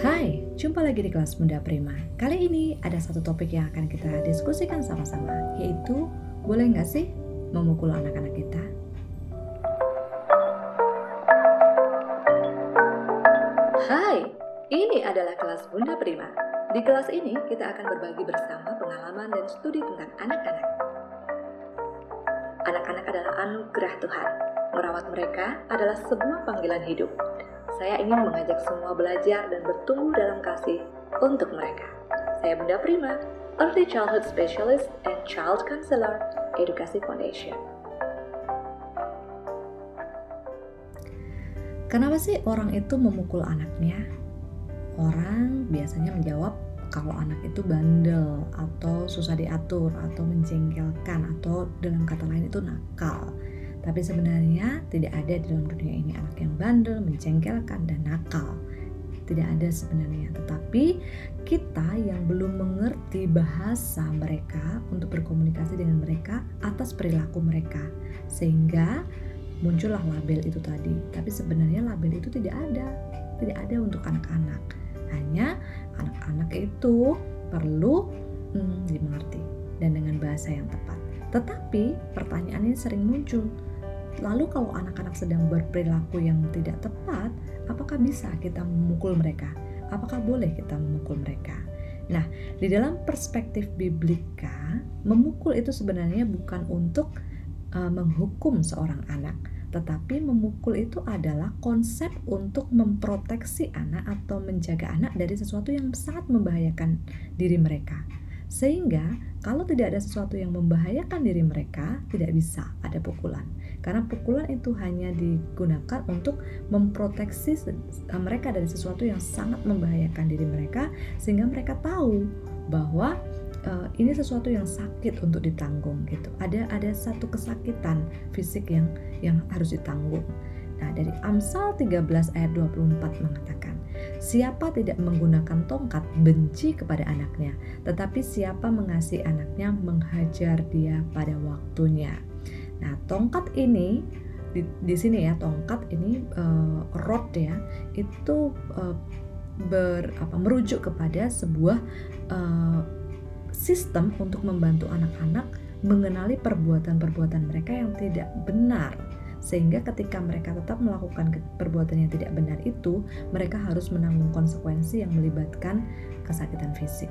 Hai, jumpa lagi di kelas Bunda Prima. Kali ini ada satu topik yang akan kita diskusikan sama-sama, yaitu boleh nggak sih memukul anak-anak kita? Hai, ini adalah kelas Bunda Prima. Di kelas ini kita akan berbagi bersama pengalaman dan studi tentang anak-anak. Anak-anak adalah anugerah Tuhan. Merawat mereka adalah sebuah panggilan hidup saya ingin mengajak semua belajar dan bertumbuh dalam kasih untuk mereka. Saya Bunda Prima, Early Childhood Specialist and Child Counselor, Edukasi Foundation. Kenapa sih orang itu memukul anaknya? Orang biasanya menjawab kalau anak itu bandel atau susah diatur atau menjengkelkan atau dalam kata lain itu nakal. Tapi sebenarnya tidak ada dalam dunia ini anak yang bandel, mencengkelkan, dan nakal. Tidak ada sebenarnya, tetapi kita yang belum mengerti bahasa mereka untuk berkomunikasi dengan mereka atas perilaku mereka, sehingga muncullah label itu tadi. Tapi sebenarnya label itu tidak ada, tidak ada untuk anak-anak. Hanya anak-anak itu perlu hmm, dimengerti dan dengan bahasa yang tepat. Tetapi pertanyaan ini sering muncul, Lalu kalau anak-anak sedang berperilaku yang tidak tepat, apakah bisa kita memukul mereka? Apakah boleh kita memukul mereka? Nah, di dalam perspektif biblika, memukul itu sebenarnya bukan untuk uh, menghukum seorang anak, tetapi memukul itu adalah konsep untuk memproteksi anak atau menjaga anak dari sesuatu yang sangat membahayakan diri mereka. Sehingga kalau tidak ada sesuatu yang membahayakan diri mereka, tidak bisa ada pukulan. Karena pukulan itu hanya digunakan untuk memproteksi mereka dari sesuatu yang sangat membahayakan diri mereka sehingga mereka tahu bahwa uh, ini sesuatu yang sakit untuk ditanggung gitu. Ada ada satu kesakitan fisik yang yang harus ditanggung. Nah, dari Amsal 13 ayat 24 mengatakan, Siapa tidak menggunakan tongkat benci kepada anaknya, tetapi siapa mengasihi anaknya menghajar dia pada waktunya. Nah, tongkat ini di, di sini ya, tongkat ini uh, rod ya, itu uh, ber apa merujuk kepada sebuah uh, sistem untuk membantu anak-anak mengenali perbuatan-perbuatan mereka yang tidak benar sehingga ketika mereka tetap melakukan perbuatan yang tidak benar itu, mereka harus menanggung konsekuensi yang melibatkan kesakitan fisik.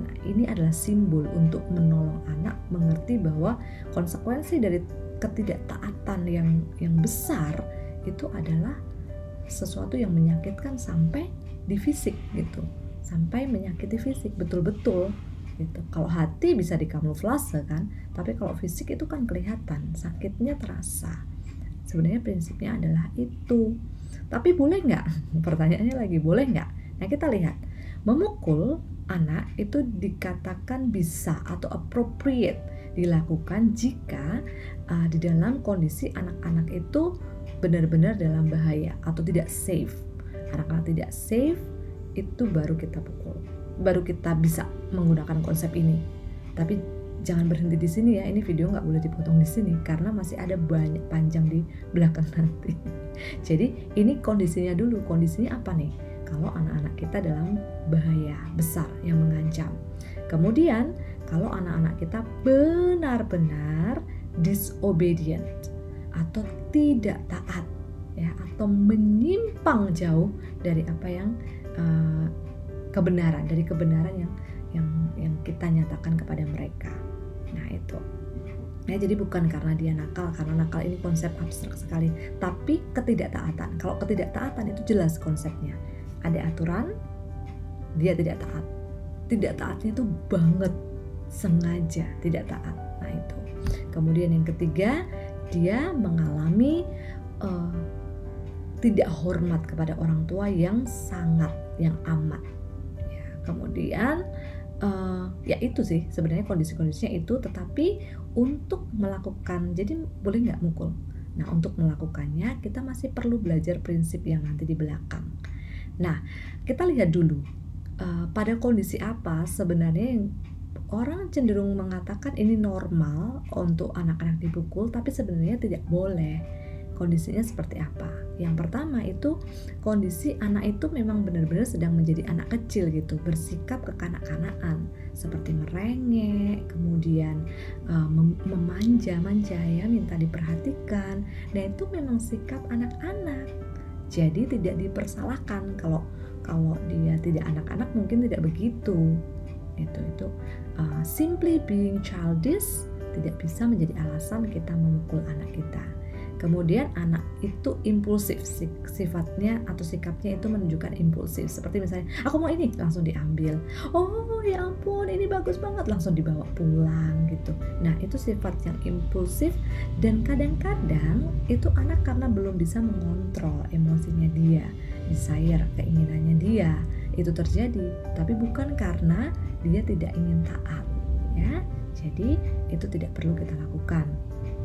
Nah, ini adalah simbol untuk menolong anak mengerti bahwa konsekuensi dari ketidaktaatan yang yang besar itu adalah sesuatu yang menyakitkan sampai di fisik gitu. Sampai menyakiti fisik betul-betul gitu. Kalau hati bisa dikamuflase kan, tapi kalau fisik itu kan kelihatan, sakitnya terasa. Sebenarnya prinsipnya adalah itu. Tapi boleh nggak? Pertanyaannya lagi boleh nggak? Nah kita lihat. Memukul anak itu dikatakan bisa atau appropriate dilakukan jika uh, di dalam kondisi anak-anak itu benar-benar dalam bahaya atau tidak safe. Anak-anak tidak safe itu baru kita pukul. Baru kita bisa menggunakan konsep ini. Tapi jangan berhenti di sini ya ini video nggak boleh dipotong di sini karena masih ada banyak panjang di belakang nanti. Jadi ini kondisinya dulu. Kondisinya apa nih? Kalau anak-anak kita dalam bahaya besar yang mengancam. Kemudian kalau anak-anak kita benar-benar disobedient atau tidak taat ya atau menyimpang jauh dari apa yang uh, kebenaran dari kebenaran yang yang yang kita nyatakan kepada mereka Nah itu. Nah, jadi bukan karena dia nakal, karena nakal ini konsep abstrak sekali, tapi ketidaktaatan. Kalau ketidaktaatan itu jelas konsepnya. Ada aturan, dia tidak taat. Tidak taatnya itu banget, sengaja tidak taat. Nah itu. Kemudian yang ketiga, dia mengalami uh, tidak hormat kepada orang tua yang sangat, yang amat. Ya, kemudian uh, ya itu sih sebenarnya kondisi-kondisinya itu tetapi untuk melakukan jadi boleh nggak mukul nah untuk melakukannya kita masih perlu belajar prinsip yang nanti di belakang nah kita lihat dulu uh, pada kondisi apa sebenarnya yang orang cenderung mengatakan ini normal untuk anak-anak dipukul tapi sebenarnya tidak boleh kondisinya seperti apa. Yang pertama itu kondisi anak itu memang benar-benar sedang menjadi anak kecil gitu, bersikap kekanak-kanakan seperti merengek, kemudian uh, memanja-manja ya, minta diperhatikan. Nah, itu memang sikap anak-anak. Jadi tidak dipersalahkan kalau kalau dia tidak anak-anak mungkin tidak begitu. Itu itu uh, simply being childish tidak bisa menjadi alasan kita memukul anak kita. Kemudian anak itu impulsif, sifatnya atau sikapnya itu menunjukkan impulsif. Seperti misalnya, aku mau ini, langsung diambil. Oh ya ampun, ini bagus banget, langsung dibawa pulang gitu. Nah itu sifat yang impulsif dan kadang-kadang itu anak karena belum bisa mengontrol emosinya dia, desire, keinginannya dia. Itu terjadi, tapi bukan karena dia tidak ingin taat ya. Jadi itu tidak perlu kita lakukan.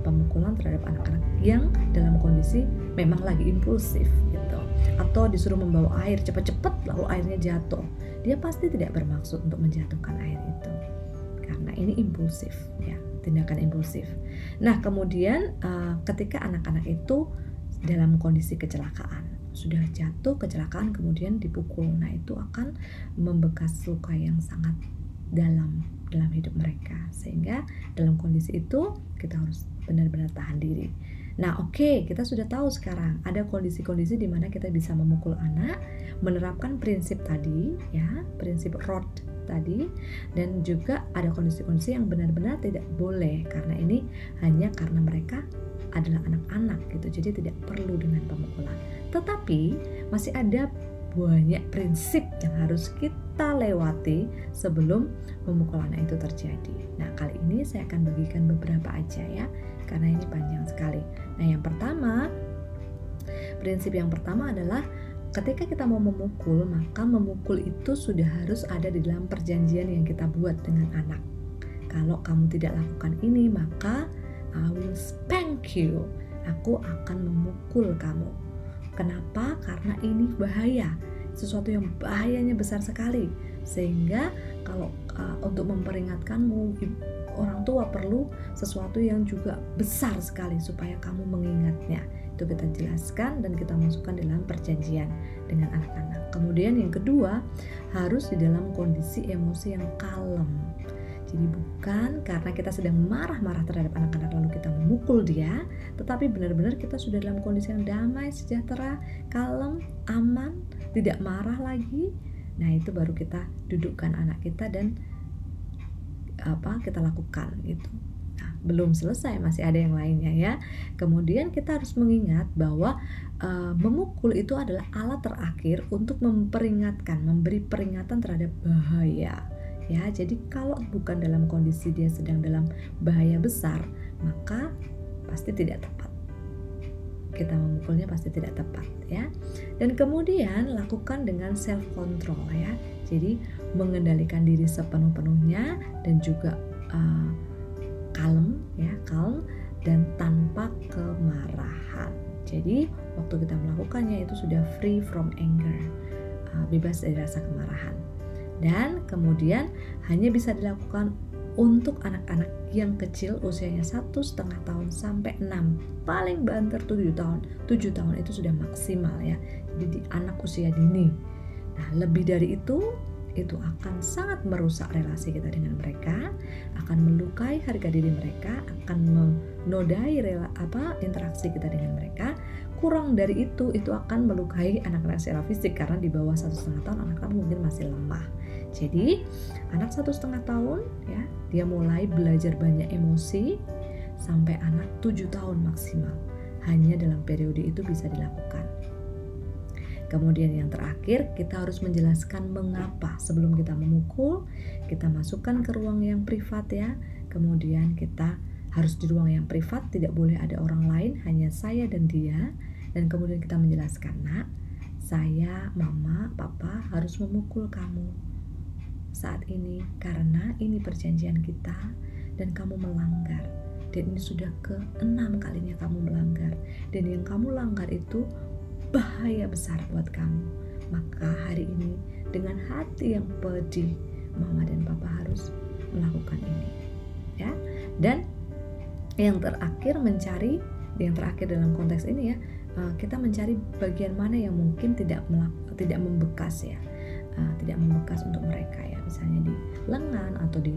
Pemukulan terhadap anak-anak yang dalam kondisi memang lagi impulsif gitu. Atau disuruh membawa air cepat-cepat lalu airnya jatuh. Dia pasti tidak bermaksud untuk menjatuhkan air itu. Karena ini impulsif ya tindakan impulsif. Nah kemudian uh, ketika anak-anak itu dalam kondisi kecelakaan sudah jatuh kecelakaan kemudian dipukul nah itu akan membekas luka yang sangat dalam dalam hidup mereka sehingga dalam kondisi itu kita harus benar-benar tahan diri. Nah, oke, okay, kita sudah tahu sekarang ada kondisi-kondisi di mana kita bisa memukul anak, menerapkan prinsip tadi, ya, prinsip rod tadi, dan juga ada kondisi-kondisi yang benar-benar tidak boleh karena ini hanya karena mereka adalah anak-anak gitu, jadi tidak perlu dengan pemukulan. Tetapi masih ada banyak prinsip yang harus kita lewati sebelum memukul anak itu terjadi. Nah, kali ini saya akan bagikan beberapa aja ya, karena ini panjang sekali. Nah, yang pertama, prinsip yang pertama adalah ketika kita mau memukul, maka memukul itu sudah harus ada di dalam perjanjian yang kita buat dengan anak. Kalau kamu tidak lakukan ini, maka I will spank you. Aku akan memukul kamu. Kenapa? Karena ini bahaya, sesuatu yang bahayanya besar sekali. Sehingga kalau uh, untuk memperingatkanmu, orang tua perlu sesuatu yang juga besar sekali supaya kamu mengingatnya. Itu kita jelaskan dan kita masukkan dalam perjanjian dengan anak-anak. Kemudian yang kedua, harus di dalam kondisi emosi yang kalem jadi bukan karena kita sedang marah-marah terhadap anak-anak lalu kita memukul dia, tetapi benar-benar kita sudah dalam kondisi yang damai, sejahtera, kalem, aman, tidak marah lagi. Nah, itu baru kita dudukkan anak kita dan apa kita lakukan itu. Nah, belum selesai, masih ada yang lainnya ya. Kemudian kita harus mengingat bahwa uh, memukul itu adalah alat terakhir untuk memperingatkan, memberi peringatan terhadap bahaya ya jadi kalau bukan dalam kondisi dia sedang dalam bahaya besar maka pasti tidak tepat. Kita memukulnya pasti tidak tepat ya. Dan kemudian lakukan dengan self control ya. Jadi mengendalikan diri sepenuh-penuhnya dan juga uh, kalem ya kalm dan tanpa kemarahan. Jadi waktu kita melakukannya itu sudah free from anger uh, bebas dari rasa kemarahan dan kemudian hanya bisa dilakukan untuk anak-anak yang kecil usianya satu setengah tahun sampai 6 paling banter 7 tahun. 7 tahun itu sudah maksimal ya jadi di anak usia dini. Nah lebih dari itu itu akan sangat merusak relasi kita dengan mereka akan melukai harga diri mereka akan menodai rela, apa interaksi kita dengan mereka. Kurang dari itu itu akan melukai anak-anak secara fisik karena di bawah satu setengah tahun anak-anak mungkin masih lemah jadi anak satu setengah tahun ya dia mulai belajar banyak emosi sampai anak tujuh tahun maksimal. Hanya dalam periode itu bisa dilakukan. Kemudian yang terakhir kita harus menjelaskan mengapa sebelum kita memukul kita masukkan ke ruang yang privat ya. Kemudian kita harus di ruang yang privat tidak boleh ada orang lain hanya saya dan dia dan kemudian kita menjelaskan nak saya mama papa harus memukul kamu saat ini karena ini perjanjian kita dan kamu melanggar. Dan ini sudah ke enam kalinya kamu melanggar. Dan yang kamu langgar itu bahaya besar buat kamu. Maka hari ini dengan hati yang pedih mama dan papa harus melakukan ini ya. Dan yang terakhir mencari yang terakhir dalam konteks ini ya uh, kita mencari bagian mana yang mungkin tidak tidak membekas ya uh, tidak membekas untuk mereka ya. Misalnya di lengan atau di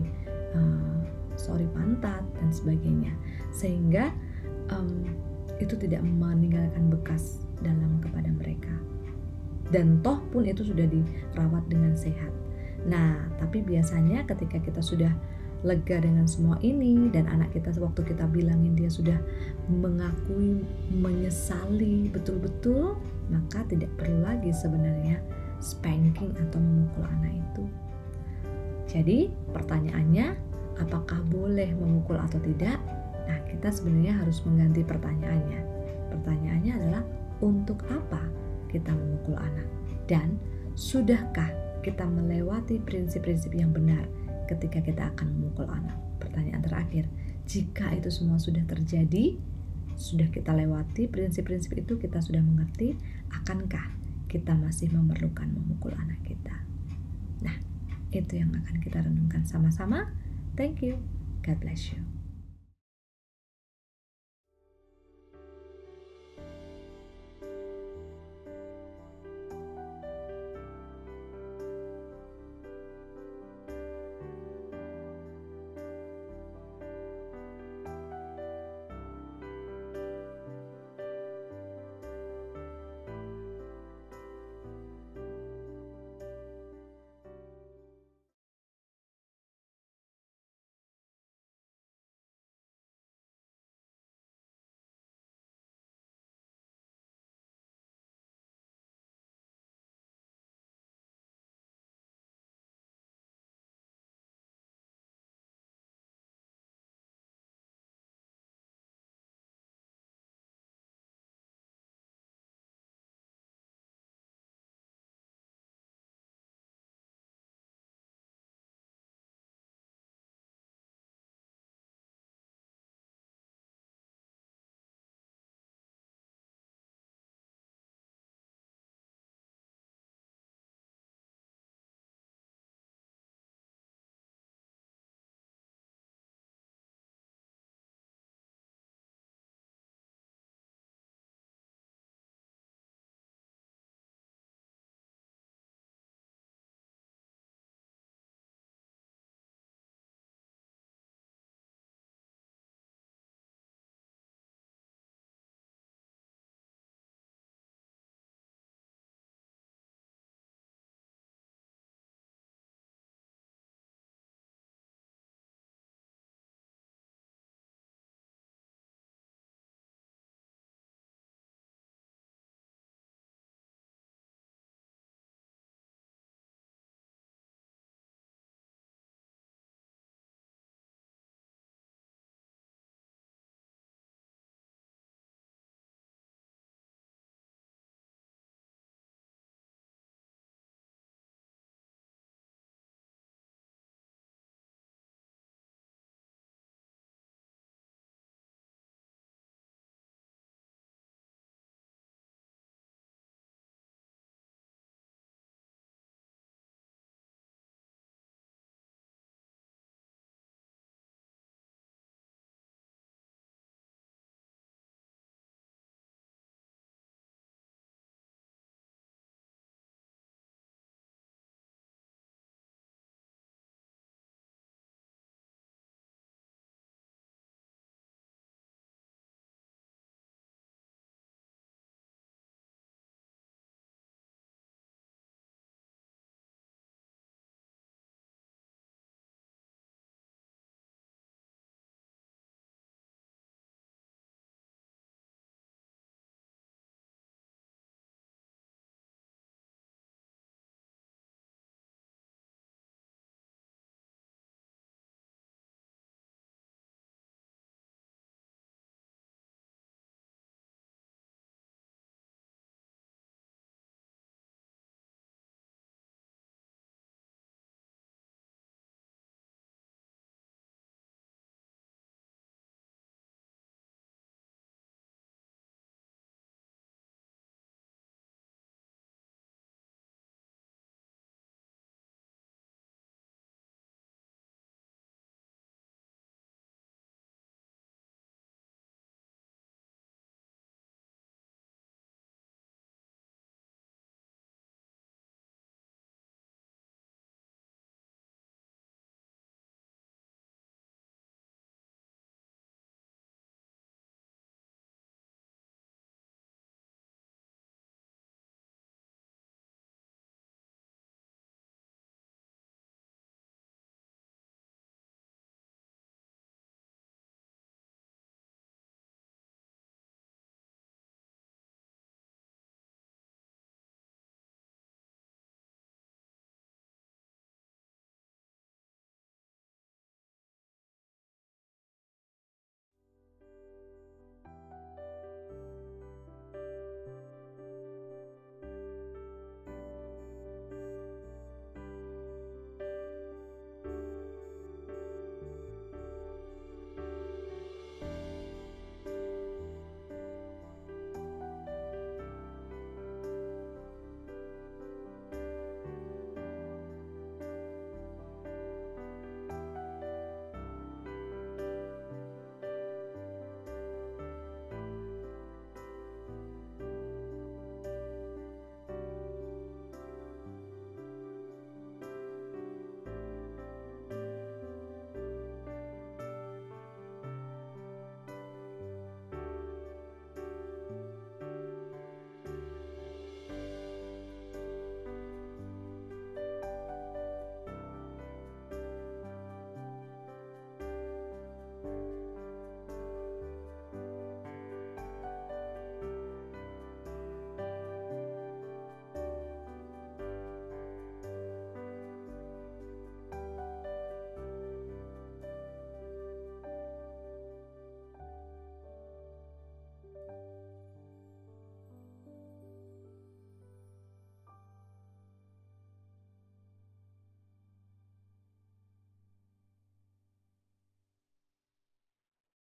uh, sorry pantat dan sebagainya. Sehingga um, itu tidak meninggalkan bekas dalam kepada mereka. Dan toh pun itu sudah dirawat dengan sehat. Nah tapi biasanya ketika kita sudah lega dengan semua ini dan anak kita waktu kita bilangin dia sudah mengakui menyesali betul-betul maka tidak perlu lagi sebenarnya spanking atau memukul anak itu. Jadi pertanyaannya apakah boleh memukul atau tidak? Nah kita sebenarnya harus mengganti pertanyaannya. Pertanyaannya adalah untuk apa kita memukul anak? Dan sudahkah kita melewati prinsip-prinsip yang benar ketika kita akan memukul anak. Pertanyaan terakhir, jika itu semua sudah terjadi, sudah kita lewati prinsip-prinsip itu, kita sudah mengerti, akankah kita masih memerlukan memukul anak kita? Nah, itu yang akan kita renungkan sama-sama. Thank you. God bless you.